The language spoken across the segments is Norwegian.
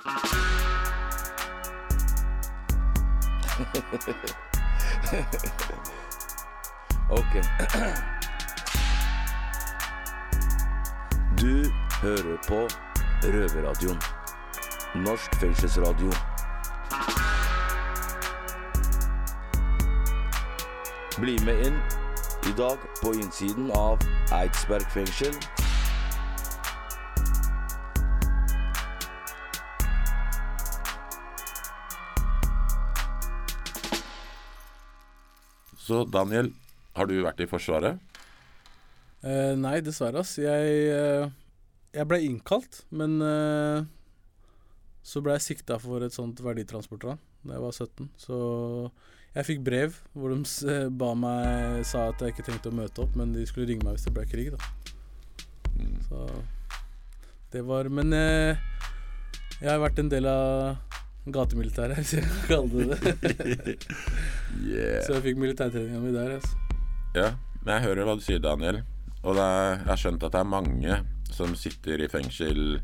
ok. Du hører på Røverradioen. Norsk fengselsradio. Bli med inn i dag på innsiden av Eidsberg fengsel. Så Daniel, har du vært i Forsvaret? Eh, nei, dessverre, ass. Jeg, eh, jeg ble innkalt, men eh, så ble jeg sikta for et sånt verditransportran da jeg var 17. Så jeg fikk brev hvor de eh, ba meg sa at jeg ikke trengte å møte opp, men de skulle ringe meg hvis det ble krig, da. Så det var Men eh, jeg har vært en del av gatemilitæret, hvis jeg kan kalle det det. Yeah. Så jeg fikk militærtreninga mi der, altså. Ja, men jeg hører hva du sier, Daniel. Og det er, jeg har skjønt at det er mange som sitter i fengsel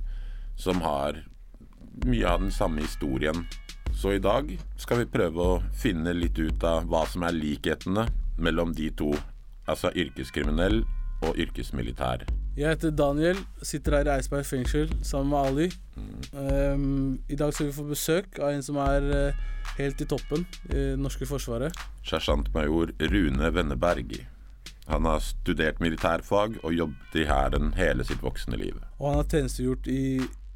som har mye av den samme historien. Så i dag skal vi prøve å finne litt ut av hva som er likhetene mellom de to. Altså yrkeskriminell og yrkesmilitær. Jeg heter Daniel, sitter her i Eidsberg fengsel sammen med Ali. Um, I dag skal vi få besøk av en som er uh, helt i toppen i det norske forsvaret. Sersjantmajor Rune Venneberg. Han har studert militærfag og jobbet i Hæren hele sitt voksne liv. Og han har tjenestegjort i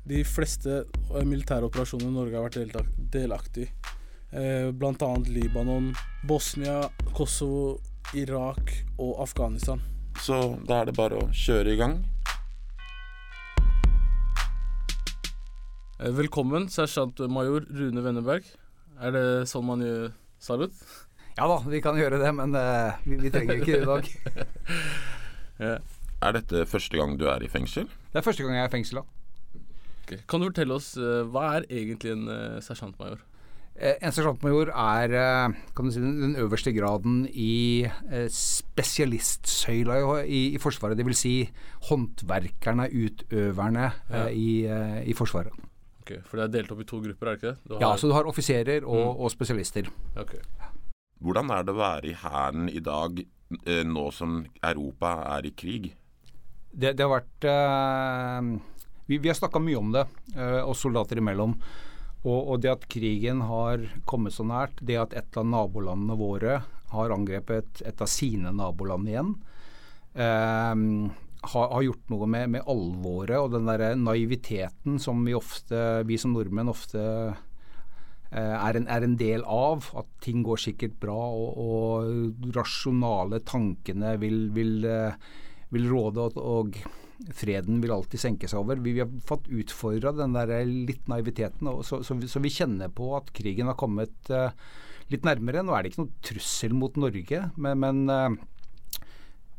de fleste eh, militære operasjoner Norge har vært delaktig i. Eh, blant annet Libanon, Bosnia, Kosovo, Irak og Afghanistan. Så da er det bare å kjøre i gang. Velkommen, velkommen, sersjantmajor Rune Wenneberg. Er det sånn man gjør salut? Ja da, vi kan gjøre det, men uh, vi, vi trenger ikke det i dag. Ja. Er dette første gang du er i fengsel? Det er første gang jeg er i fengsel. da. Okay. Kan du fortelle oss uh, hva er egentlig en uh, sersjantmajor? Eh, En sersjantmajor er eh, kan du si, den øverste graden i eh, spesialistsøyla i, i, Forsvaret. Dvs. Si håndverkerne, utøverne Ja. i, i Forsvaret. Ok, For det er delt opp i to grupper, er det ikke det? Du Ja, så du har offiserer og, Mm. og spesialister. Ok. Hvordan er det å være i Hæren i dag, nå som Europa er i krig? Det, det har vært uh, Vi, vi har snakka mye om det, uh, oss soldater imellom. Og, og det at krigen har kommet så nært, det at et av nabolandene våre har angrepet et av sine naboland igjen, eh, har, har gjort noe med, med alvoret og den der naiviteten som vi ofte, vi som nordmenn ofte eh, er en, er en del av. At ting går sikkert bra, og, og rasjonale tankene vil, vil, eh, vil råde, og, og freden vil alltid senke seg over. Vi, vi har fått utfordra den der litt naiviteten, så, så, så vi kjenner på at krigen har kommet uh, litt nærmere. Nå er det ikke noen trussel mot Norge, men, men uh,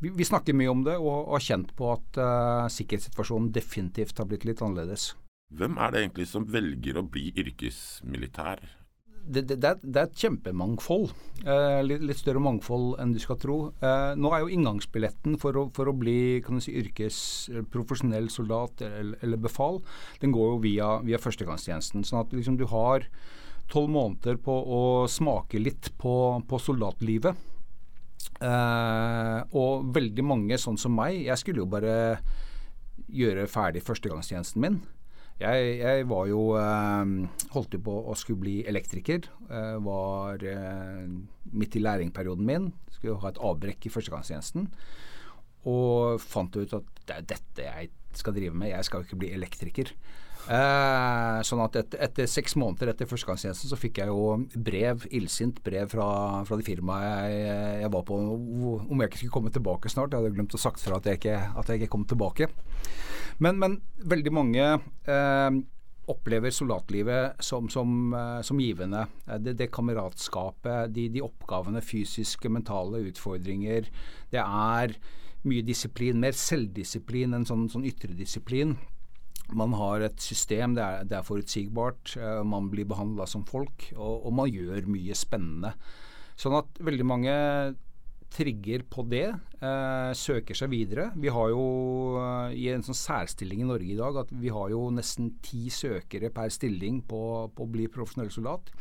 vi, vi snakker mye om det og, og har kjent på at uh, sikkerhetssituasjonen definitivt har blitt litt annerledes. Hvem er det egentlig som velger å bli yrkesmilitær? Det, det, det, er, et kjempemangfold. Eh, litt, litt større mangfold enn du skal tro. Eh, nå er jo inngangsbilletten for å, for å bli si, yrkes, profesjonell soldat eller, eller befal, den går jo via, via førstegangstjenesten. Sånn at liksom, du har tolv måneder på å smake litt på, på soldatlivet. Eh, og veldig mange, sånn som meg, jeg skulle jo bare gjøre ferdig førstegangstjenesten min. Jeg, jeg var jo eh, Holdt jo på å skulle bli elektriker. Eh, var eh, midt i læringperioden min. Skulle ha et avbrekk i førstegangstjenesten. Og fant ut at det er dette jeg skal drive med. Jeg skal jo ikke bli elektriker. Eh, sånn at etter, etter seks måneder etter førstegangstjenesten så fikk jeg jo brev, illsint brev fra, fra det firmaet jeg, jeg var på om jeg ikke skulle komme tilbake snart. Jeg hadde glemt å sagt fra at jeg ikke, at jeg ikke kom tilbake. Men, men veldig mange eh, opplever soldatlivet som, som, eh, som givende. Eh, Det, det kameratskapet, de, de oppgavene, fysiske, mentale utfordringer. Det er mye disiplin, mer selvdisiplin enn sånn, sånn ytre disiplin. Man har et system, det er, det er forutsigbart, eh, man blir behandla som folk, og, og man gjør mye spennende. Sånn at veldig mange trigger på det, eh, søker seg videre. Vi har jo eh, i en sånn særstilling i Norge i dag at vi har jo nesten ti søkere per stilling på, på å bli profesjonell soldat.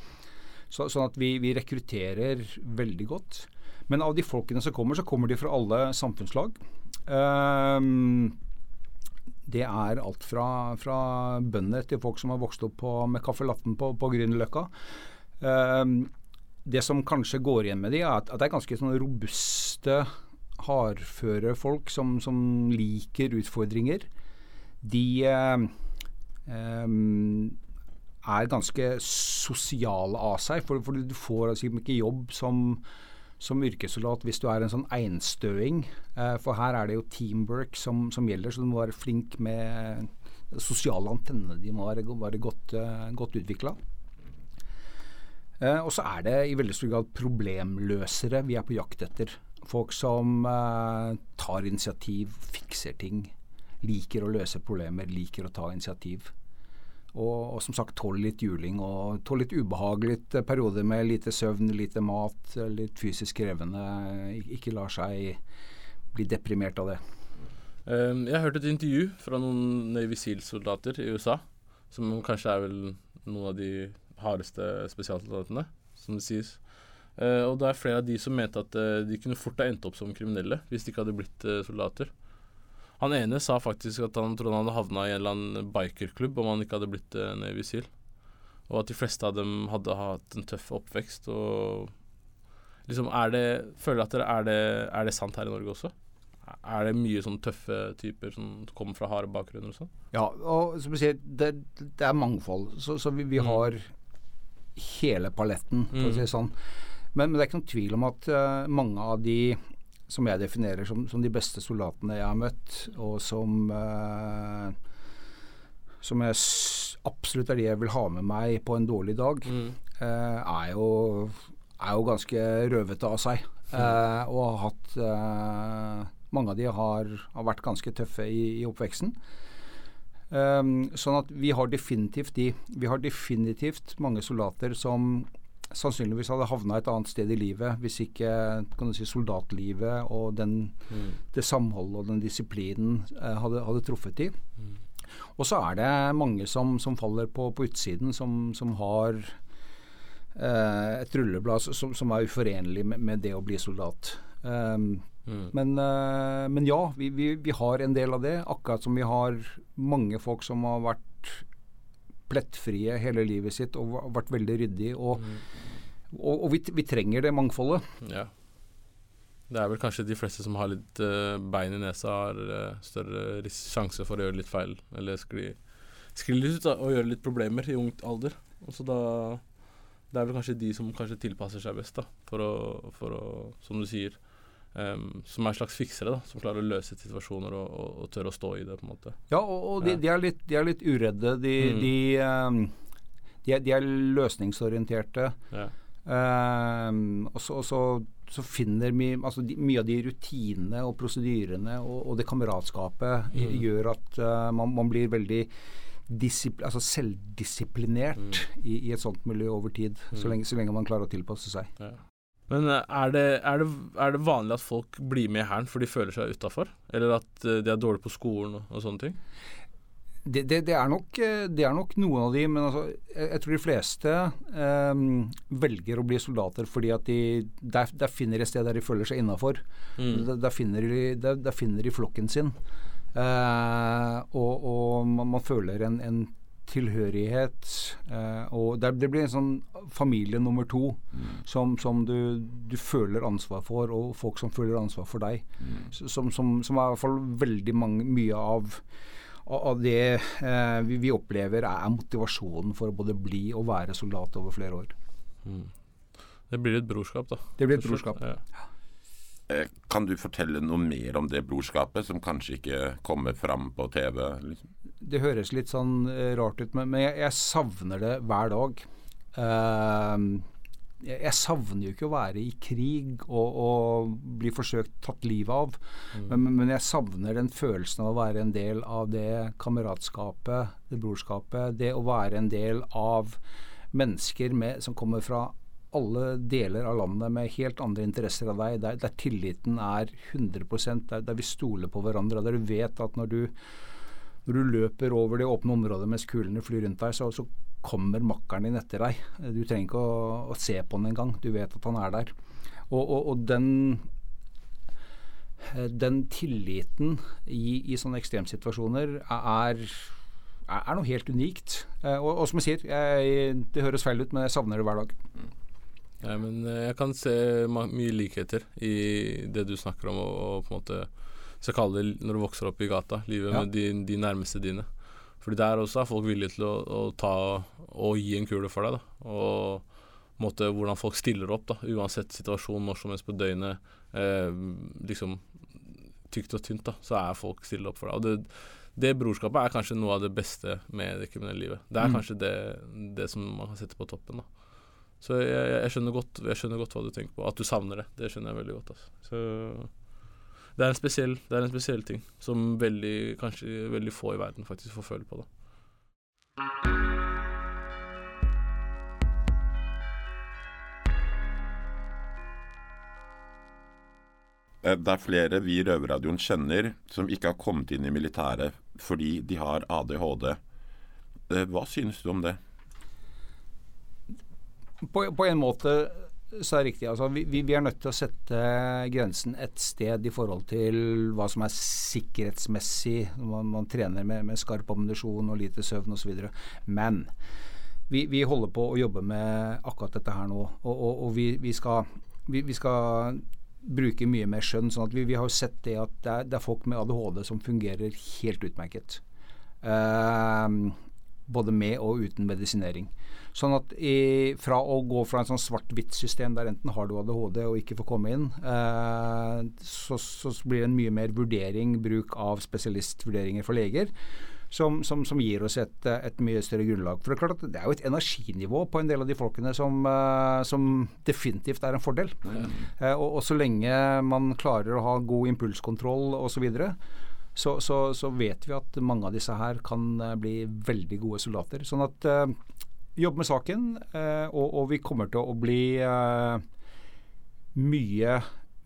Så, sånn at vi, vi, rekrutterer veldig godt. Men av de folkene som kommer, så kommer de fra alle samfunnslag. Um, det er alt fra, fra, bønder til folk som har vokst opp på, med caffè latten på, på Grünerløkka. Um, det som kanskje går igjen med de, er at, at det er ganske sånn robuste, hardføre folk som, som liker utfordringer. De eh, eh, er ganske sosiale av seg, for, for du får altså ikke jobb som, som yrkessoldat hvis du er en sånn einstøing. Eh, for her er det jo teamwork som, som, gjelder, så du må være flink med sosiale antennene. De må være, være godt, uh, godt utvikla. Eh, og så er det i veldig stor grad problemløsere vi er på jakt etter. Folk som eh, tar initiativ, fikser ting. Liker å løse problemer, liker å ta initiativ. Og, og som sagt tåler litt juling og tåler litt ubehagelige eh, perioder med lite søvn, lite mat, litt fysisk krevende. Ikke lar seg bli deprimert av det. Um, jeg hørte et intervju fra noen Navy Seal-soldater i USA, som kanskje er vel noen av de hardeste spesialsoldatene, som det sies. Uh, og det er flere av de som mente at uh, de kunne fort ha endt opp som kriminelle hvis de ikke hadde blitt uh, soldater. Han ene sa faktisk at han trodde han hadde havna i en eller annen bikerklubb om han ikke hadde blitt uh, Navy Seal. Og at de fleste av dem hadde hatt en tøff oppvekst. Og liksom er det Føler at dere er det, er det sant her i Norge også? Er det mye sånn tøffe typer som kommer fra harde bakgrunner og sånn? Ja, og som du sier, det, det er mangfold. Så, så vi, vi, mm. har hele paletten, for å si det mm. sånn. Men, men, det er ikke noen tvil om at uh, mange av de som jeg definerer som, som, de beste soldatene jeg har møtt, og som uh, som jeg absolutt er de jeg vil ha med meg på en dårlig dag, mm. uh, er, jo, er, jo, ganske røvete av seg. Uh, og har hatt Mange av de har, har vært ganske tøffe i, i oppveksten. Um, sånn at vi har definitivt de. Vi har definitivt mange soldater som sannsynligvis hadde havna et annet sted i livet hvis ikke kan du si, soldatlivet og den, mm. det samholdet og den disiplinen uh, hadde, hadde, truffet de. Mm. Og så er det mange som, som faller på, på utsiden, som, som har uh, et rulleblad som, som, er uforenlig med, med, det å bli soldat. Um, Mm. Men, uh, men, ja, vi, vi, vi, har en del av det. Akkurat som vi har mange folk som har vært plettfrie hele livet sitt og vært veldig ryddige. Og, mm. og, og vi, vi, trenger det mangfoldet. Ja. Det er vel kanskje de fleste som har litt uh, bein i nesa, har uh, større sjanse for å gjøre litt feil. Eller skli, skli litt ut da, og gjøre litt problemer i ungt alder. Og så da Det er vel kanskje de som kanskje tilpasser seg best, da, for å, for å som du sier, Um, som er en slags fiksere, da, som klarer å løse situasjoner og, og, og tør å stå i det. på en måte. Ja, og, og de, de, er litt, de, er litt, uredde. De, mm. de, um, de, er, de er, løsningsorienterte. Ja. Um, og så, så, så, finner vi altså Mye av de rutinene og prosedyrene og, og det kameratskapet mm. gjør at uh, man, man, blir veldig altså selvdisiplinert mm. i, i, et sånt miljø over tid. Så mm. lenge, så, lenge, man klarer å tilpasse seg. Ja. Men eh, er det, er, det, er det, vanlig at folk blir med i Hæren for de føler seg utafor? Eller at eh, de er dårlige på skolen og, og sånne ting? Det, det, det, er nok, eh, det, nok, noen av de, men altså, jeg, jeg, tror de fleste um, velger å bli soldater fordi at de der, der finner et sted der de føler seg innafor. Mm. Der, der, finner de, der, finner de flokken sin. Uh, og, og man, man, føler en, en tilhørighet. Eh, og det, det, blir en sånn familie nummer to mm. som, som du, du, føler ansvar for, og folk som føler ansvar for deg. Mm. Som, som, som, er i hvert fall veldig mange, mye av, av det eh, vi, vi, opplever, er motivasjonen for å både bli og være soldat over flere år. Mm. Det blir et brorskap, da. Det blir et brorskap. Ja. Eh, kan du fortelle noe mer om det brorskapet, som kanskje ikke kommer fram på TV? Liksom? Det høres litt sånn uh, rart ut, men, jeg, jeg, savner det hver dag. Uh, jeg, jeg, savner jo ikke å være i krig og, og bli forsøkt tatt livet av, mm. men, men, jeg savner den følelsen av å være en del av det kameratskapet, det brorskapet. Det å være en del av mennesker med, som kommer fra alle deler av landet med helt andre interesser av deg, der, der tilliten er 100 der, der vi stoler på hverandre, der du vet at når du, når du løper over det åpne området mens kulene flyr rundt deg, så, så kommer makkeren din etter deg. Du trenger ikke å, å se på han engang. Du vet at han er der. Og, og, og den, den tilliten i, i sånne ekstremsituasjoner er, er, noe helt unikt. Og, og som jeg sier, jeg, det høres feil ut, men jeg savner det hver dag. Nei, men eh, jeg kan se mye likheter i det du snakker om, og, og på en måte skal kalle det når du vokser opp i gata, livet ja. med de, de, nærmeste dine. Fordi der også er folk villige til å, å, ta og gi en kule for deg. da, og måte, hvordan folk stiller opp, da, uansett situasjon, når som helst på døgnet. Eh, liksom tykt og tynt, da, så er folk stille opp for deg. Og det, det brorskapet er kanskje noe av det beste med det kriminelle livet. Det er mm. kanskje det, det, som man kan sette på toppen. da. Så jeg, jeg, skjønner godt, jeg, skjønner godt, hva du tenker på. At du savner det. Det skjønner jeg veldig godt. Altså. Så det er, spesiell, det er en spesiell ting som veldig, kanskje veldig få i verden faktisk får føle på. da. Eh, det er flere vi i Røverradioen kjenner som ikke har kommet inn i militæret fordi de har ADHD. Eh, hva synes du om det? På, på, en måte så er det riktig. Altså, vi, vi, er nødt til å sette grensen et sted i forhold til hva som er sikkerhetsmessig. Man, man trener med, med skarp ammunisjon og lite søvn osv. Men vi, vi, holder på å jobbe med akkurat dette her nå. Og, og, og vi, vi, skal, vi, skal bruke mye mer skjønn. sånn at vi, har jo sett det at det er, det er, folk med ADHD som fungerer helt utmerket. Uh, både med og uten medisinering. Sånn at i, fra å gå fra en sånn svart-hvitt-system der enten har du ADHD og ikke får komme inn, eh, så, så, blir det en mye mer vurdering, bruk av spesialistvurderinger for leger. Som, som, som, gir oss et, et, mye større grunnlag. For Det er klart at det er jo et energinivå på en del av de folkene som, uh, som definitivt er en fordel. Mm. Eh, og, og, så lenge man klarer å ha god impulskontroll osv., så, videre, så, så, så, vet vi at mange av disse her kan uh, bli veldig gode soldater. Sånn at jobbe med saken, eh, og, og, vi kommer til å bli eh, mye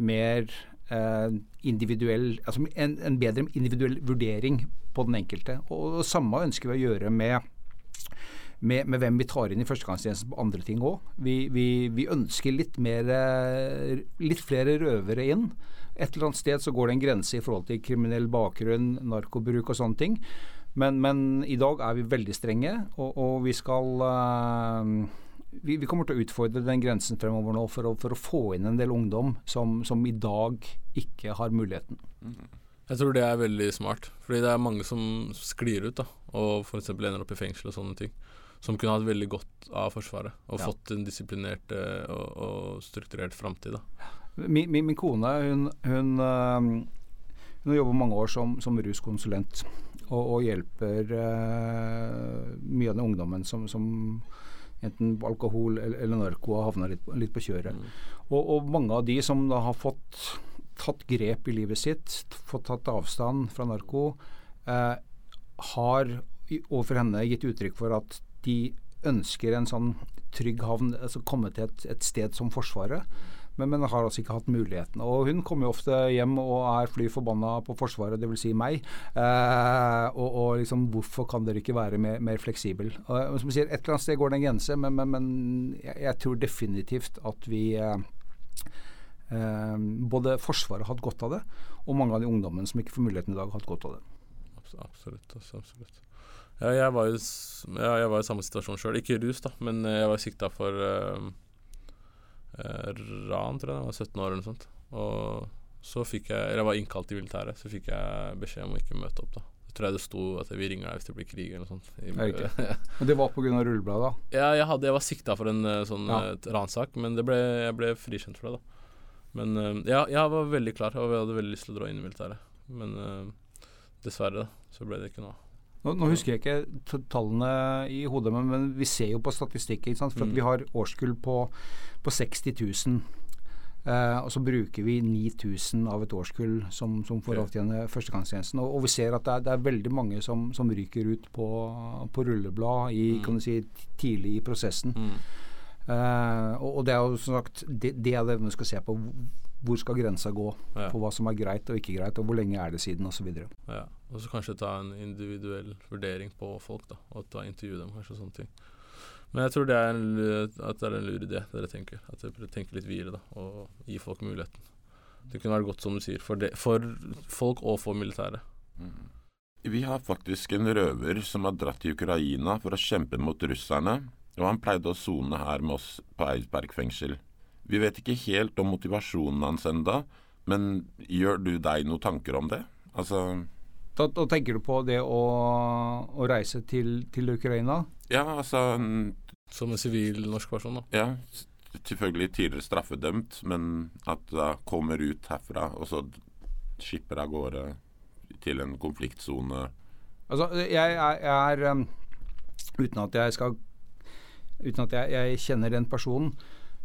mer eh, individuell Altså en, en, bedre individuell vurdering på den enkelte. Og, og samme ønsker vi å gjøre med med, med, hvem vi tar inn i førstegangstjenesten på andre ting òg. Vi, vi, vi, ønsker litt, mer, litt flere røvere inn. Et eller annet sted så går det en grense i forhold til kriminell bakgrunn, narkobruk og sånne ting. Men, men, i dag er vi veldig strenge, og, og vi skal uh, vi, vi, kommer til å utfordre den grensen fremover nå for å, for å få inn en del ungdom som, som, i dag ikke har muligheten. Jeg tror det er veldig smart, fordi det er mange som sklir ut da, og f.eks. ender opp i fengsel og sånne ting. Som kunne hatt veldig godt av Forsvaret og ja. fått en disiplinert uh, og, og, strukturert framtid. Min, min, min, kone hun, hun, uh, hun har jobbet mange år som, som ruskonsulent og, og hjelper uh, mye av den ungdommen som, som enten alkohol eller, eller narko har havna litt, litt, på kjøret. Mm. Og, og, mange av de som da har fått tatt grep i livet sitt, fått tatt avstand fra narko, uh, har overfor henne gitt uttrykk for at de ønsker en sånn trygg havn, altså komme til et, et sted som Forsvaret men, men har altså ikke hatt muligheten. Og hun kommer jo ofte hjem og er fly forbanna på Forsvaret, dvs. Si meg. Eh, og, og, liksom, hvorfor kan dere ikke være mer, mer fleksibel? Og, som sier, Et eller annet sted går det en grense, men, men, men jeg, jeg, tror definitivt at vi eh, eh, Både Forsvaret har hatt godt av det, og mange av de ungdommene som ikke får muligheten i dag, har hatt godt av det. Absolutt. absolutt. Ja, jeg var jo ja, jeg var i samme situasjon sjøl. Ikke rus, da, men jeg var sikta for uh, Eh, ran, tror jeg. Jeg var 17 år eller noe sånt. Og så fikk jeg Eller jeg var innkalt i militæret, så fikk jeg beskjed om å ikke møte opp, da. Jeg tror jeg det sto at vi ringer deg hvis det blir krig eller noe sånt. Men det var pga. rullebladet, da? Ja, jeg, hadde, jeg var sikta for en eh, sånn ja. Eh, ransak, men ble, jeg ble frikjent for det, da. Men ja, jeg var veldig klar, og jeg hadde veldig lyst til å dra inn i militæret. Men dessverre, da, så ble det ikke noe nå, nå, husker jeg ikke tallene i hodet, men, men vi ser jo på statistikken. For mm. vi har årskull på, på 60 000. Eh, og så bruker vi 9000 av et årskull som, som får avtjene førstegangstjenesten. Og, og, vi ser at det er, det er veldig mange som, som, ryker ut på, på rulleblad i, mm. kan du si, tidlig i prosessen. Mm. Eh, og, og, det er jo som sagt det, det er det vi skal se på. Hvor skal grensa gå Ja. på hva som er greit og ikke greit, og hvor lenge er det siden osv. Ja. Og så kanskje ta en individuell vurdering på folk, da. Og ta intervjue dem, kanskje, og sånne ting. Men jeg tror det er en, at det er en lur idé, dere tenker. At dere tenker litt videre, da. Og gi folk muligheten. Det kunne vært godt, som du sier, for, det, for folk og for militæret. Vi har faktisk en røver som har dratt til Ukraina for å kjempe mot russerne, og han pleide å sone her med oss på Eidsberg fengsel. Vi vet ikke helt om motivasjonen hans enda, men gjør du deg noen tanker om det? Altså, Da, da tenker du på det å, å reise til, til Ukraina? ja, altså Som en sivil norsk person, da. Ja, selvfølgelig tidligere straffedømt, men at da kommer ut herfra, og så skipper av gårde til en konfliktsone. Altså, jeg, er, jeg er um, Uten at jeg skal Uten at jeg, jeg kjenner den personen,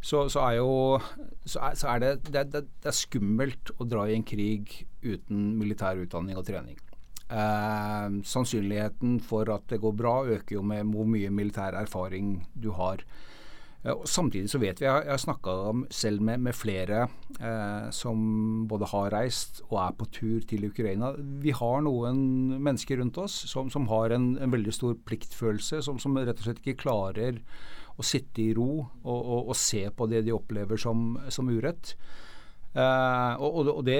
så, så er jo Så er, så er det, det, det, det er skummelt å dra i en krig uten militær utdanning og trening. Eh, sannsynligheten for at det går bra, øker jo med hvor mye militær erfaring du har. Eh, samtidig så vet vi, jeg har snakka selv med, med flere eh, som både har reist og er på tur til Ukraina. Vi har noen mennesker rundt oss som, som har en, en veldig stor pliktfølelse, som, som rett og slett ikke klarer å sitte i ro og, og, og se på det de opplever som, som urett. Eh, og, og, det,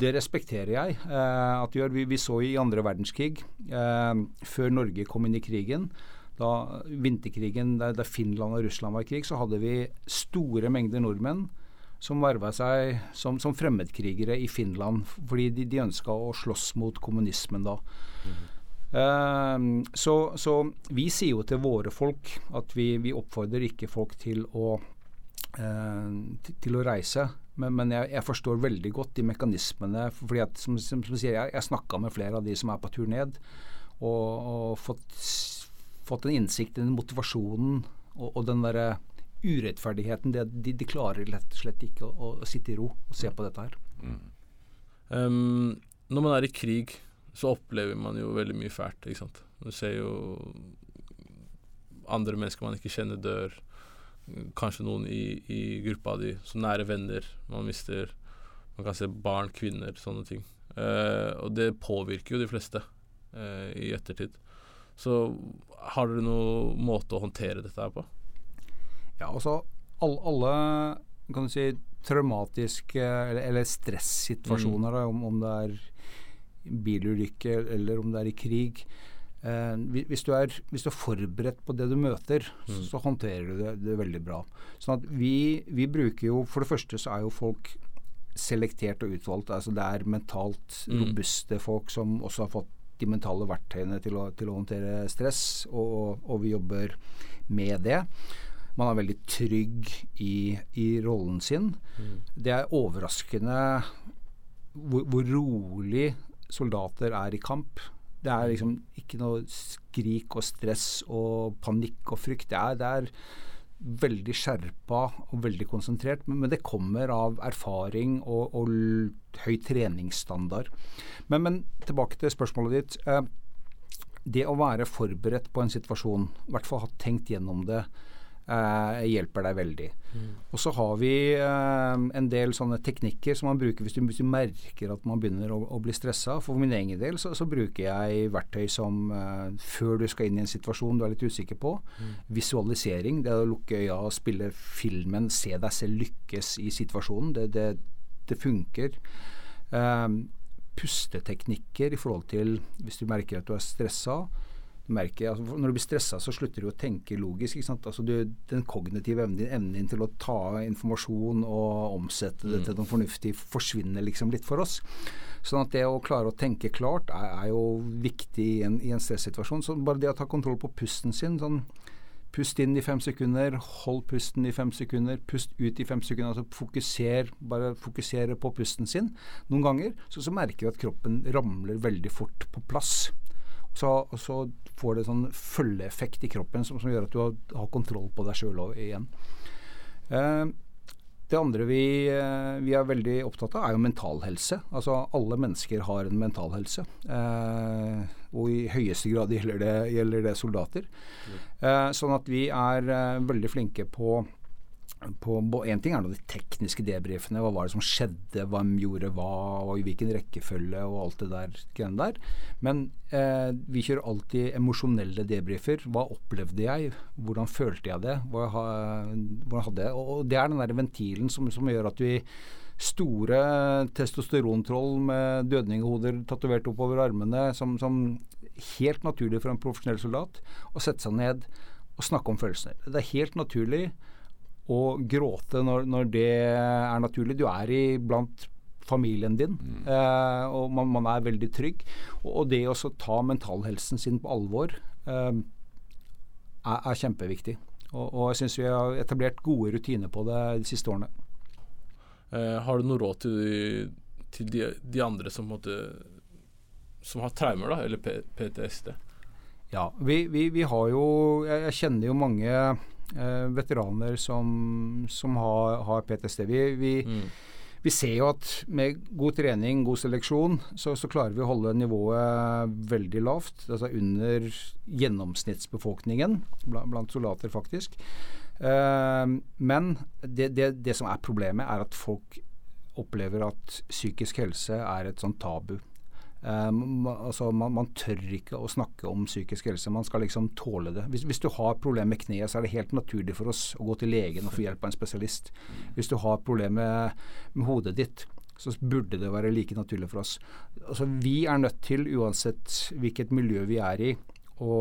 det respekterer jeg eh, at gjør. Vi, vi så i andre verdenskrig, eh, før Norge kom inn i krigen, da vinterkrigen der, der Finland og Russland var i krig, så hadde vi store mengder nordmenn som verva seg som, som fremmedkrigere i Finland fordi de, de ønska å slåss mot kommunismen da. Eh, så, så vi sier jo til våre folk at vi, vi oppfordrer ikke folk til å, eh, til, å reise. Men, men jeg, jeg forstår veldig godt de mekanismene. fordi at, som, som, som sier, Jeg, jeg snakka med flere av de som er på tur ned, og, og fått, fått en innsikt i den motivasjonen og, og den derre urettferdigheten. Det, de, de klarer rett og slett ikke å, å sitte i ro og se på dette her. Ehm, når man er i krig, så opplever man jo veldig mye fælt, ikke sant. Du ser jo andre mennesker man ikke kjenner dør. Kanskje noen i, i gruppa di, så nære venner man mister. Man kan se barn, kvinner, sånne ting. Eh, og det påvirker jo de fleste eh, i ettertid. Så har dere noen måte å håndtere dette her på? Ja, altså alle, alle kan du si, traumatiske eller, eller stressituasjoner, mm. om, om det er bilulykke eller om det er i krig. Eh, hvis, du er, hvis du er forberedt på det du møter, så, så håndterer du det, det veldig bra. Sånn at vi, vi bruker jo For det første så er jo folk selektert og utvalgt. altså Det er mentalt Mm. robuste folk som også har fått de mentale verktøyene til å, til å håndtere stress, og, og vi jobber med det. Man er veldig trygg i, i rollen sin. Det er overraskende hvor, hvor rolig soldater er i kamp. Det er liksom ikke noe skrik og stress og panikk og frykt. Det er, det er veldig skjerpa og veldig konsentrert, men, men det kommer av erfaring og, og høy treningsstandard. Men, men tilbake til spørsmålet ditt. Eh, det å være forberedt på en situasjon, i hvert fall ha tenkt gjennom det, eh, hjelper deg veldig. Og så har vi eh, en del sånne teknikker som man bruker hvis du, hvis du merker at man begynner å, å bli stressa. For min egen del så, så bruker jeg verktøy som eh, før du skal inn i en situasjon du er litt usikker på. Visualisering. Det å lukke øya og spille filmen, se deg selv lykkes i situasjonen. Det, det, det funker. Eh, pusteteknikker i forhold til hvis du merker at du er stressa. Du merker, altså, når du blir stressa, så slutter du å tenke logisk. Ikke sant? Altså, du, den kognitive evnen din, evnen din til å ta informasjon og omsette det til noe fornuftig, forsvinner liksom litt for oss. Sånn at det å klare å tenke klart er, er jo viktig i en, i en stressituasjon. Så bare det å ta kontroll på pusten sin sånn Pust inn i fem sekunder, hold pusten i fem sekunder, pust ut i fem sekunder. altså Fokuser, bare fokusere på pusten sin noen ganger. Så, så merker vi at kroppen ramler veldig fort på plass. Så, så får det sånn følgeeffekt i kroppen som, som gjør at du har, har kontroll på deg sjøl igjen. Eh, Det andre vi, eh, vi, er veldig opptatt av, er jo mental helse. Altså alle mennesker har en mental helse. Eh, og i høyeste grad gjelder det, gjelder det soldater. Eh, sånn at vi er eh, veldig flinke på på En ting er nå de tekniske debrifene. Hva var det som skjedde, hvem gjorde hva, og i hvilken rekkefølge og alt det der der. Men eh, vi kjører alltid emosjonelle debrifer. Hva opplevde jeg? Hvordan følte jeg det? Hva, hvordan hadde jeg Og det er den der ventilen som, som gjør at vi Store testosterontroll med dødninghoder tatovert oppover armene, som, som helt naturlig for en profesjonell soldat, å sette seg ned og snakke om følelsene. Det er helt naturlig å gråte når, når, det er naturlig. Du er i blant familien din, mm. eh, og man, man, er veldig trygg. Og, og det å ta mentalhelsen sin på alvor eh, er, er, kjempeviktig. Og, og jeg syns vi har etablert gode rutiner på det de siste årene. Eh, har du noe råd til, til de, de, andre som, måtte, som har traumer, da, eller PTSD? Ja, vi, vi, vi har jo jeg, kjenner jo mange eh, veteraner som, som har, har, PTSD. Vi, vi, mm. vi, ser jo at med god trening, god seleksjon, så, så, klarer vi å holde nivået veldig lavt. Altså under gjennomsnittsbefolkningen blant, blant soldater, faktisk. Eh, men det, det, det som er problemet, er at folk opplever at psykisk helse er et sånt tabu. Um, altså man, man, tør ikke å snakke om psykisk helse. Man skal liksom tåle det. Hvis, hvis du har problemer med kneet, så er det helt naturlig for oss å gå til legen og få hjelp av en spesialist. Hvis du har problemer med, med hodet ditt, så burde det være like naturlig for oss. Altså, vi er nødt til, uansett hvilket miljø vi er i, å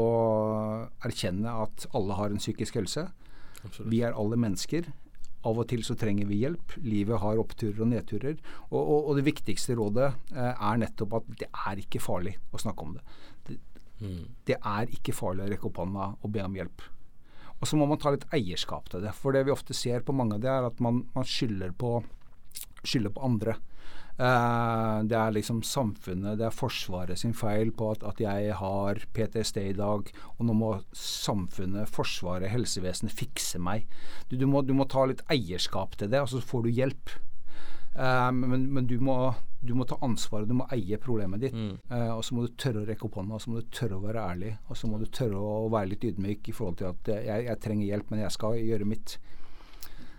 erkjenne at alle har en psykisk helse. Absolutt. Vi er alle mennesker. Av og til så trenger vi hjelp. Livet har oppturer og nedturer. Og, og, og det viktigste rådet eh, er nettopp at det er ikke farlig å snakke om det. Det, mm. det er ikke farlig å rekke opp hånda og be om hjelp. Og så må man ta litt eierskap til det. For det vi ofte ser på mange av det, er at man, man skylder, på, skylder på andre. Uh, det er liksom samfunnet, det er Forsvaret sin feil på at, at, jeg har PTSD i dag, og nå må samfunnet, Forsvaret, helsevesenet fikse meg. Du, du, må, du må, ta litt eierskap til det, og så får du hjelp. Uh, men, men du, må, du, må, ta ansvaret, du må eie problemet ditt. Mm. Uh, og så må du tørre å rekke opp hånda, og så må du tørre å være ærlig. Og så må du tørre å være litt ydmyk i forhold til at jeg, jeg trenger hjelp, men jeg skal gjøre mitt.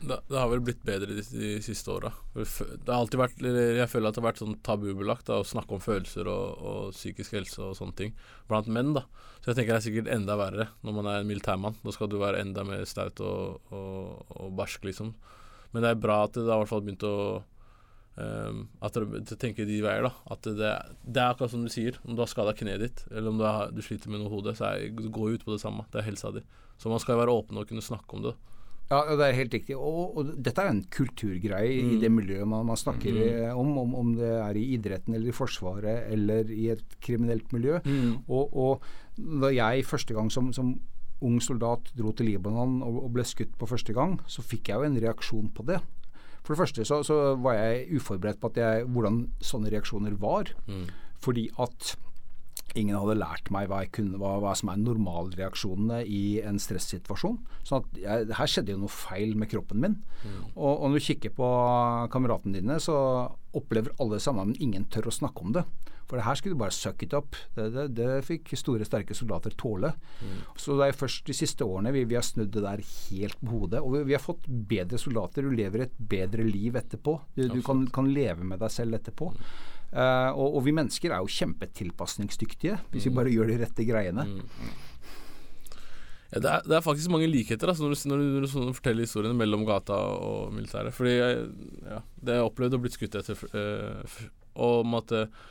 Det, det, har vel blitt bedre de, de siste åra. Jeg føler at det har vært sånn tabubelagt da, å snakke om følelser og, og, psykisk helse og sånne ting blant menn. da Så jeg tenker det er sikkert enda verre når man er en militærmann. Da skal du være enda mer staut og, og, og, barsk, liksom. Men det er bra at det har hvert fall begynt å um, At dere tenker de veier, da. At det, det, er akkurat som du sier. Om du har skada kneet ditt, eller om du, har, du sliter med noe hodet, så er, det går jo ut på det samme. Det er helsa di. Så man skal være åpen og kunne snakke om det. Ja, det er helt riktig. Og, og dette er en kulturgreie mm. i det miljøet man, man snakker mm. om, om, om, det er i idretten eller i Forsvaret eller i et kriminelt miljø. Mm. Og, og, da jeg første gang som, som, ung soldat dro til Libanon og, og, ble skutt på første gang, så fikk jeg jo en reaksjon på det. For det første så, så var jeg uforberedt på jeg, hvordan sånne reaksjoner var. Mm. Fordi at ingen hadde lært meg hva, kunne, hva, hva som er normalreaksjonene i en stressituasjon. Så jeg, her skjedde jo noe feil med kroppen min. Mm. Og, og, når du kikker på kameratene dine, så opplever alle sammen, men ingen tør å snakke om det. For det her skulle du bare suck it up. Det, det, det fikk store, sterke soldater tåle. Mm. Så det er først de siste årene vi, vi har snudd det der helt på hodet. Og vi, vi, har fått bedre soldater. Du lever et bedre liv etterpå. Du, du kan, kan, leve med deg selv etterpå. Mm. Uh, og, og, vi mennesker er jo kjempetilpasningsdyktige hvis vi mm. bare gjør de rette greiene. Mm. Ja, det, er, det, er, faktisk mange likheter altså, når, du, når, du, når, du, forteller historiene mellom gata og militæret. Fordi jeg, ja, det jeg opplevde å blitt skutt etter uh, om at uh,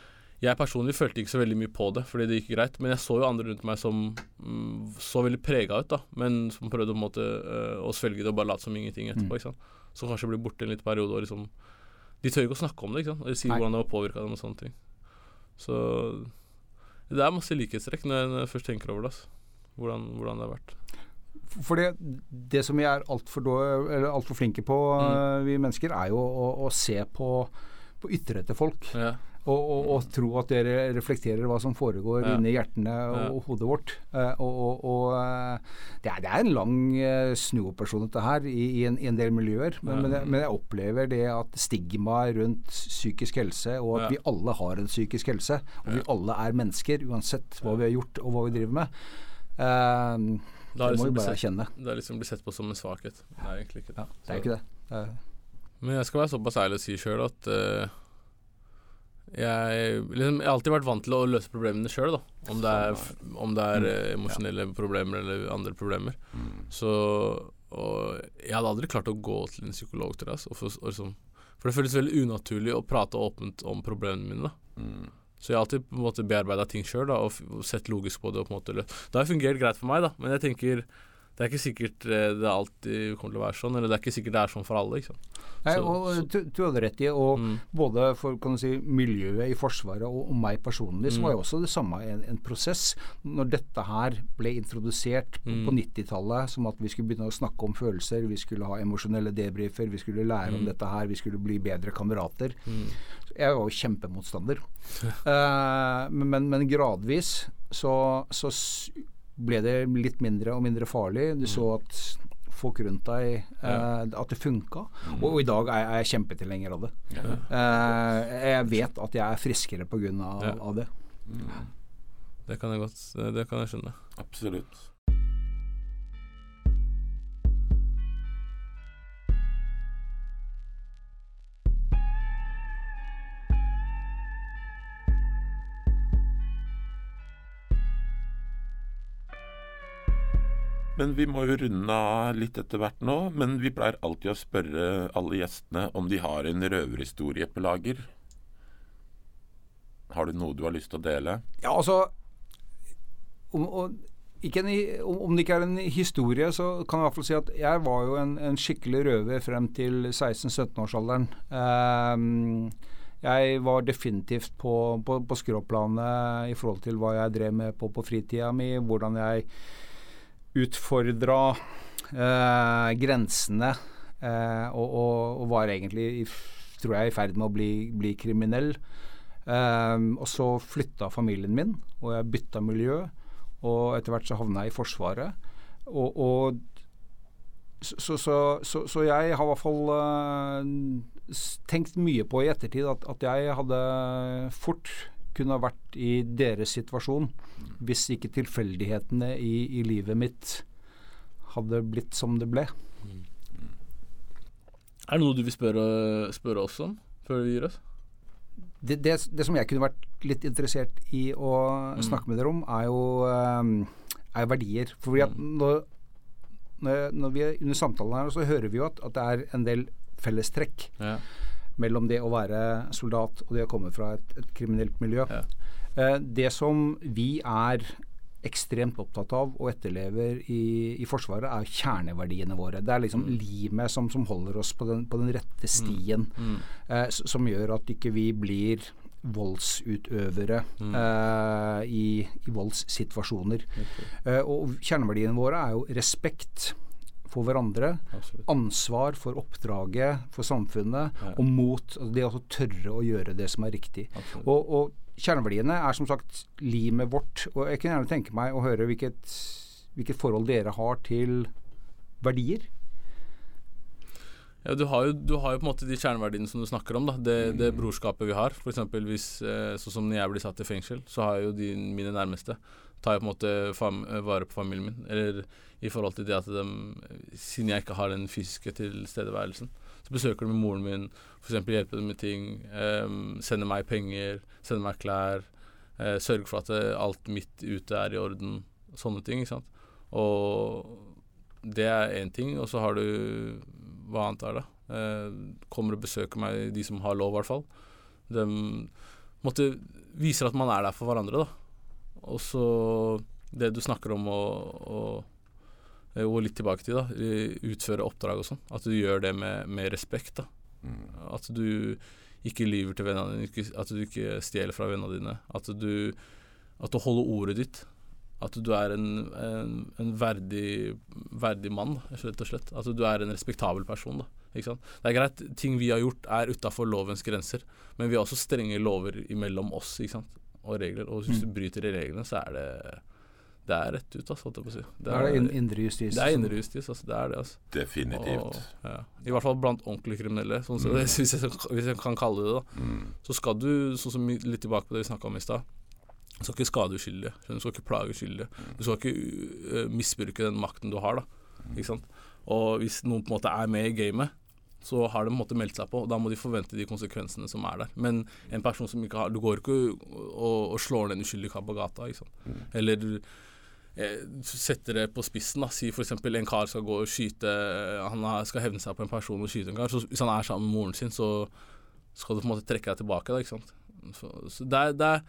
jeg personlig følte ikke så veldig mye på det, fordi det gikk greit. Men jeg så jo andre rundt meg som mm, så veldig prega ut, da. Men som prøvde på en måte å svelge det og bare late som ingenting etterpå. Mm. Som kanskje blir borte en liten periode og liksom de tør ikke å snakke om det, ikke sant? eller si Nei. hvordan det har påvirka dem og sånne ting. Så det er masse likhetstrekk når jeg først tenker over det. Altså. Hvordan, hvordan, det har vært. For det, det som vi er altfor alt flinke på, mm. vi mennesker, er jo å, å se på, på ytre til folk. Ja. Og, og, og tro at dere reflekterer hva som foregår Ja. inni hjertene og, Ja. og hodet vårt. Eh, og og, eh, det, er, det er en lang eh, snuoperasjon dette her i, i, en, i en del miljøer. Men, Ja. men, jeg, men jeg opplever det at stigmaet rundt psykisk helse, og at vi alle har en psykisk helse, og vi alle er mennesker uansett hva vi har gjort og hva vi driver med, uh, Det det må liksom vi bare sett, erkjenne. det er liksom blitt sett på som en svakhet. Det er egentlig ikke det. Det er ikke det. Eh, Men jeg skal være såpass ærlig og si sjøl at eh, jeg, liksom, jeg har alltid vært vant til å løse problemene sjøl, om det om det er mm. emosjonelle problemer eller andre problemer. Mm. Så jeg hadde aldri klart å gå til en psykolog til det. Altså, for, liksom, for det føles veldig unaturlig å prate åpent om problemene mine. Mm. Så jeg har alltid på en måte bearbeida ting sjøl og, og sett logisk på det. Måte Det har fungert greit for meg, da, men jeg tenker det er ikke sikkert eh, det alltid kommer til å være sånn, eller det er ikke sikkert det er sånn for alle. ikke sant? Nei, Så- og du, hadde rett i, og Mm. både for kan du si, miljøet i Forsvaret og, og meg personlig, så Mm. var jo også det samme en, en prosess. Når dette her ble introdusert på, Mm. på 90-tallet, som at vi skulle begynne å snakke om følelser, vi skulle ha emosjonelle debriefer, vi skulle lære om Mm. dette her, vi skulle bli bedre kamerater. Mm. Jeg var jo kjempemotstander. uh, men, men, men gradvis så, så ble det litt mindre og mindre farlig. Du så at folk rundt deg eh, At det funka. Og, og i dag er, er jeg kjempetilhenger av det. Eh, jeg vet at jeg er friskere pga. Av, Ja. av det. Det kan jeg godt det- Det kan jeg skjønne. Absolutt. Men vi må jo runde av litt etter hvert nå. Men vi pleier alltid å spørre alle gjestene om de har en røverhistorie på lager. Har du noe du har lyst til å dele? Ja, altså om, ikke en, om om det ikke er en historie, så kan jeg i hvert fall si at jeg var jo en, en skikkelig røver frem til 16-17-årsalderen. Um, jeg var definitivt på, på, på skråplanet i forhold til hva jeg drev med på, på fritida mi, hvordan jeg utfordra eh, grensene, eh, og, og, og var egentlig, tror jeg, i ferd med å bli, bli kriminell. Eh, og så flytta familien min, og jeg bytta miljø. Og etter hvert så havna jeg i Forsvaret. Og, og så, så, så, så, så jeg har i hvert fall eh, tenkt mye på i ettertid at, at jeg hadde fort kunne ha vært i deres situasjon hvis ikke tilfeldighetene i, i livet mitt hadde blitt som det ble. Er det noe du vil spørre, spørre oss om før vi gir oss? det, det, det som jeg kunne vært litt interessert i å snakke med dere om, er jo, eh, er verdier. Fordi at når, når, når vi er under samtalen her, så hører vi jo at, at det er en del fellestrekk Ja. Mellom det å være soldat og det å komme fra et, et kriminelt miljø. Ja. Eh, det som vi er ekstremt opptatt av og etterlever i, i Forsvaret, er kjerneverdiene våre. Det er liksom limet som, som holder oss på den, på den rette stien, Mm. eh, som gjør at ikke vi blir voldsutøvere eh, i, i voldssituasjoner. Eh, og kjerneverdiene våre er jo respekt for hverandre, Absolutt. ansvar for oppdraget, for samfunnet, Ja. og mot altså det å tørre å gjøre det som er riktig. Absolutt. Og, og kjerneverdiene er som sagt limet vårt. Og jeg kunne gjerne tenke meg å høre hvilket, hvilket forhold dere har til verdier. Ja, du har, jo, du har jo på en måte de kjerneverdiene som du snakker om. da Det, det brorskapet vi har. For eksempel hvis, eh, Sånn som når jeg blir satt i fengsel, så har jeg jo de mine nærmeste tar jeg på en måte vare på familien min. Eller i forhold til det at de, siden jeg ikke har den fysiske tilstedeværelsen, så besøker de moren min, f.eks. hjelper dem med ting, Um, sender meg penger, sender meg klær, Uh, sørger for at eh, alt mitt ute er i orden. Sånne ting. ikke sant. Og det er én ting, og så har du Hva annet er det? Uh, kommer og besøker meg, de som har lov, i hvert fall. De måtte, viser at man er der for hverandre, da. Og så det du snakker om å, å å gå litt tilbake til, da. Utføre oppdrag og sånn. At du gjør det med, med respekt, da. At du ikke lyver til vennene dine, at du ikke stjeler fra vennene dine. At du, at du holder ordet ditt. At du er en, en, en verdig, verdig mann, rett og slett. At du er en respektabel person. da? Det er greit, ting vi har gjort er utafor lovens grenser, men vi har også strenge lover imellom oss ikke sant? Og regler. Og hvis du bryter de reglene, så er det det er rett ut, altså. Det er, det in indre justis. Det er indre justis, altså. Det er det, altså. Definitivt. Og, ja. I hvert fall blant ordentlige kriminelle, sånn, så, Mm. hvis, jeg, hvis jeg kan kalle det det. Mm. Så skal du, sånn som litt tilbake på det vi snakka om i stad Du skal ikke skade uskyldige. Du skal ikke plage uskyldige. Du skal ikke uh, misbruke den makten du har. da Ikke sant? Og hvis noen på en måte er med i gamet, så har de måte meldt seg på, og da må de forvente de konsekvensene som er der. Men en person som ikke har Du går ikke og, og slår ned en uskyldig kar på gata. Ikke sant? Eller eh, setter det på spissen. da Si f.eks. en kar skal gå og skyte Han skal hevne seg på en person og skyte en kar. Så hvis han er sammen med moren sin, så skal du på en måte trekke deg tilbake. da Ikke sant? Så, så det, er, det er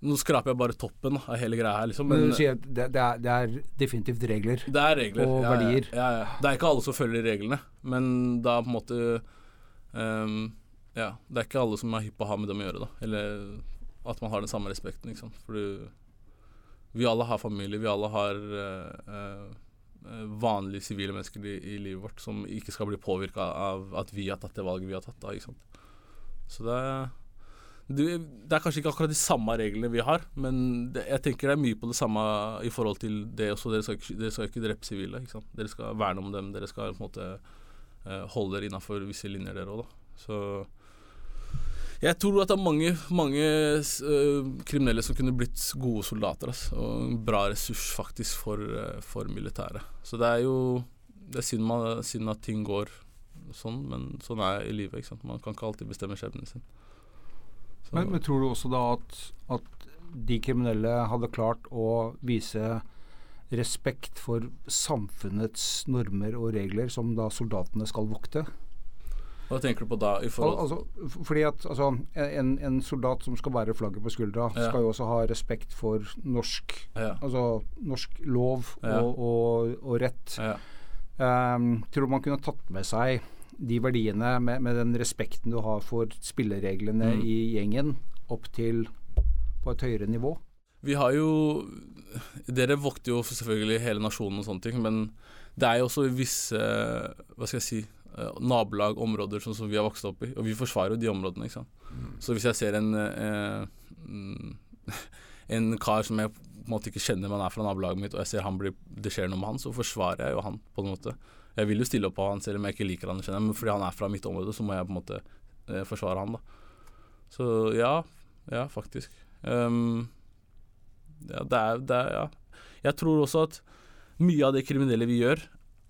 Nå skraper jeg bare toppen av hele greia her, liksom. Men Men du sier at det, det, er, det er definitivt regler. det er regler. Og ja, verdier. Ja, ja. Det er ikke alle som følger reglene, men da på en måte um, Ja, det er ikke alle som er hypp på å ha med dem å gjøre, da. Eller at man har den samme respekten, ikke sant. For du Vi alle har familie, vi alle har uh, uh, vanlige sivile mennesker i, i livet vårt som ikke skal bli påvirka av at vi har tatt det valget vi har tatt, da, ikke sant. Så det er det, det er kanskje ikke akkurat de samme reglene vi har, men det, jeg tenker det er mye på det samme i forhold til det også. Dere skal ikke, dere skal ikke drepe sivile. ikke? Dere skal verne om dem. Dere skal på en måte eh, holde dere innafor visse linjer, dere òg. Så jeg tror at det er mange, mange uh, kriminelle som kunne blitt gode soldater. ass, og en bra ressurs faktisk for, uh, for militæret. Så det er jo Det er synd, man, synd at ting går sånn, men sånn er i livet. Man kan ikke alltid bestemme skjebnen sin. Men, men tror du også da at, at de kriminelle hadde klart å vise respekt for samfunnets normer og regler som da soldatene skal vokte? Hva tenker du på da? i forhold altså, fordi at altså, en, en soldat som skal bære flagget på skuldra, Ja. skal jo også ha respekt for norsk, ja, altså, norsk lov Ja. og, og, og rett. Um, tror du man kunne tatt med seg de verdiene med, med den respekten du har for spillereglene Mm. i gjengen, opp til på et høyere nivå? Vi har jo Dere vokter jo selvfølgelig hele nasjonen og sånne ting, men det er jo også visse Hva skal jeg si eh, nabolag, områder sånn som vi har vokst opp i, og vi forsvarer jo de områdene. ikke sant? Så hvis jeg ser en eh, mm, en kar som jeg på en måte ikke kjenner, men er fra nabolaget mitt, og jeg ser han blir, det skjer noe med han, så forsvarer jeg jo han på en måte. Jeg vil jo stille opp på han selv om jeg ikke liker han, men fordi han er fra mitt område, så må jeg på en måte eh, forsvare han, da. Så ja, ja, faktisk. Um, ja, det er, det er Ja. Jeg tror også at mye av det kriminelle vi gjør,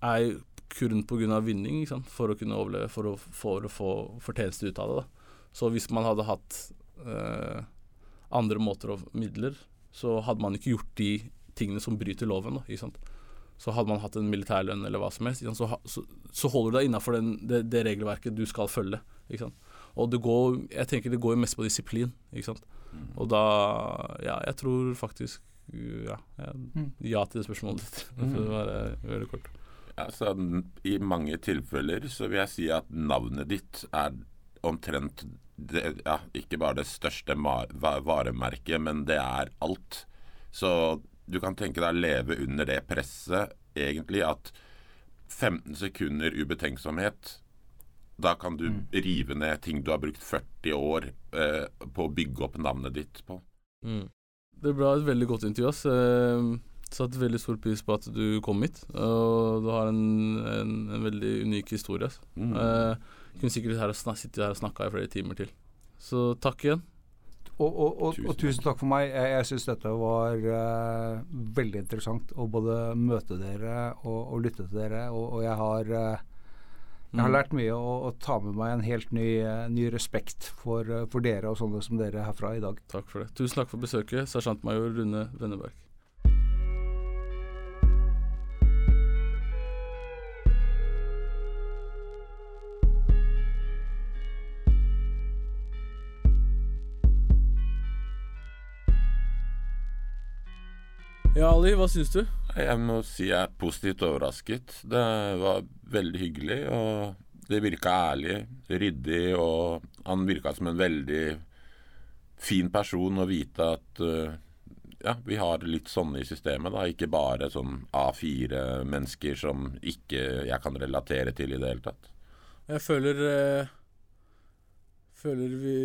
er kun pga. vinning, ikke sant? for å kunne overleve, for å, for å få fortjeneste ut av det. Da. Så hvis man hadde hatt eh, andre måter og midler, så hadde man ikke gjort de tingene som bryter loven. Da, ikke sant? Så hadde man hatt en militærlønn eller hva som helst. Så, så, så holder du deg innafor det, det regelverket du skal følge. Ikke sant? Og det går, jeg tenker det går mest på disiplin. Ikke sant? Og da Ja, jeg tror faktisk Ja, ja, ja til det spørsmålet ditt. For å være veldig kort. Ja, så I mange tilfeller så vil jeg si at navnet ditt er omtrent det, ja, ikke bare det største varemerket, men det er alt. Så du kan tenke deg å leve under det presset, egentlig, at 15 sekunder ubetenksomhet da kan du rive ned ting du har brukt 40 år eh, på å bygge opp navnet ditt på. Det ble et veldig godt intervju. ass. Jeg Satte veldig stor pris på at du kom hit. Og du har en, en, en veldig unik historie. ass. Mm. Eh, kunne sikkert her og sittet her og snakka i flere timer til. Så takk igjen. Og, og, og, Tusen og tusen takk for meg. Jeg, jeg syns dette var uh, veldig interessant å både møte dere og, lytte til dere. Og, jeg har uh, jeg har Mm. lært mye og, og tar med meg en helt ny, eh, ny respekt for, for dere og sånne som dere herfra i dag. Takk for det. Tusen takk for besøket, sersjantmajor Rune Venneberg. Ja, Ali, hva syns du? Jeg må si jeg er positivt overrasket. Det var veldig hyggelig, og det virka ærlig, ryddig, og han virka som en veldig fin person å vite at eh, ja, vi har litt sånne i systemet, da. Ikke bare sånn A4-mennesker som ikke jeg kan relatere til i det hele tatt. Jeg føler eh, Føler vi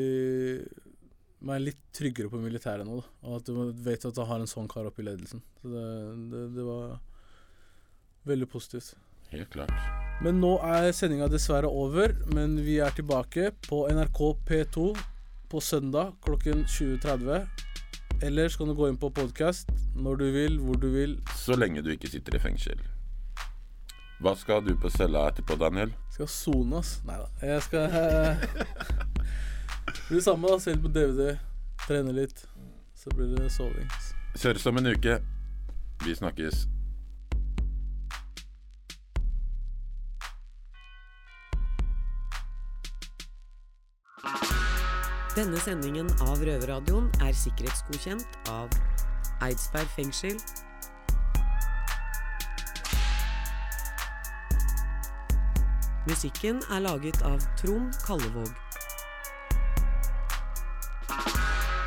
meg litt tryggere på militæret nå. Da. Og at du vet at du har en sånn kar oppe i ledelsen. Så det, det, det var veldig positivt. Helt klart. Men nå er sendinga dessverre over. Men vi er tilbake på NRK P2 på søndag klokken 20.30. Ellers kan du gå inn på podkast når du vil, hvor du vil. Så lenge du ikke sitter i fengsel. Hva skal du på cella etterpå, Daniel? Skal sone, ass. Nei da. Jeg skal eh, det samme, da. Se på DVD. Trene litt. Så blir det soving. Kjøres om en uke. Vi snakkes. Denne sendingen av Røverradioen er sikkerhetsgodkjent av Eidsberg fengsel. Musikken er laget av Trond Kallevåg.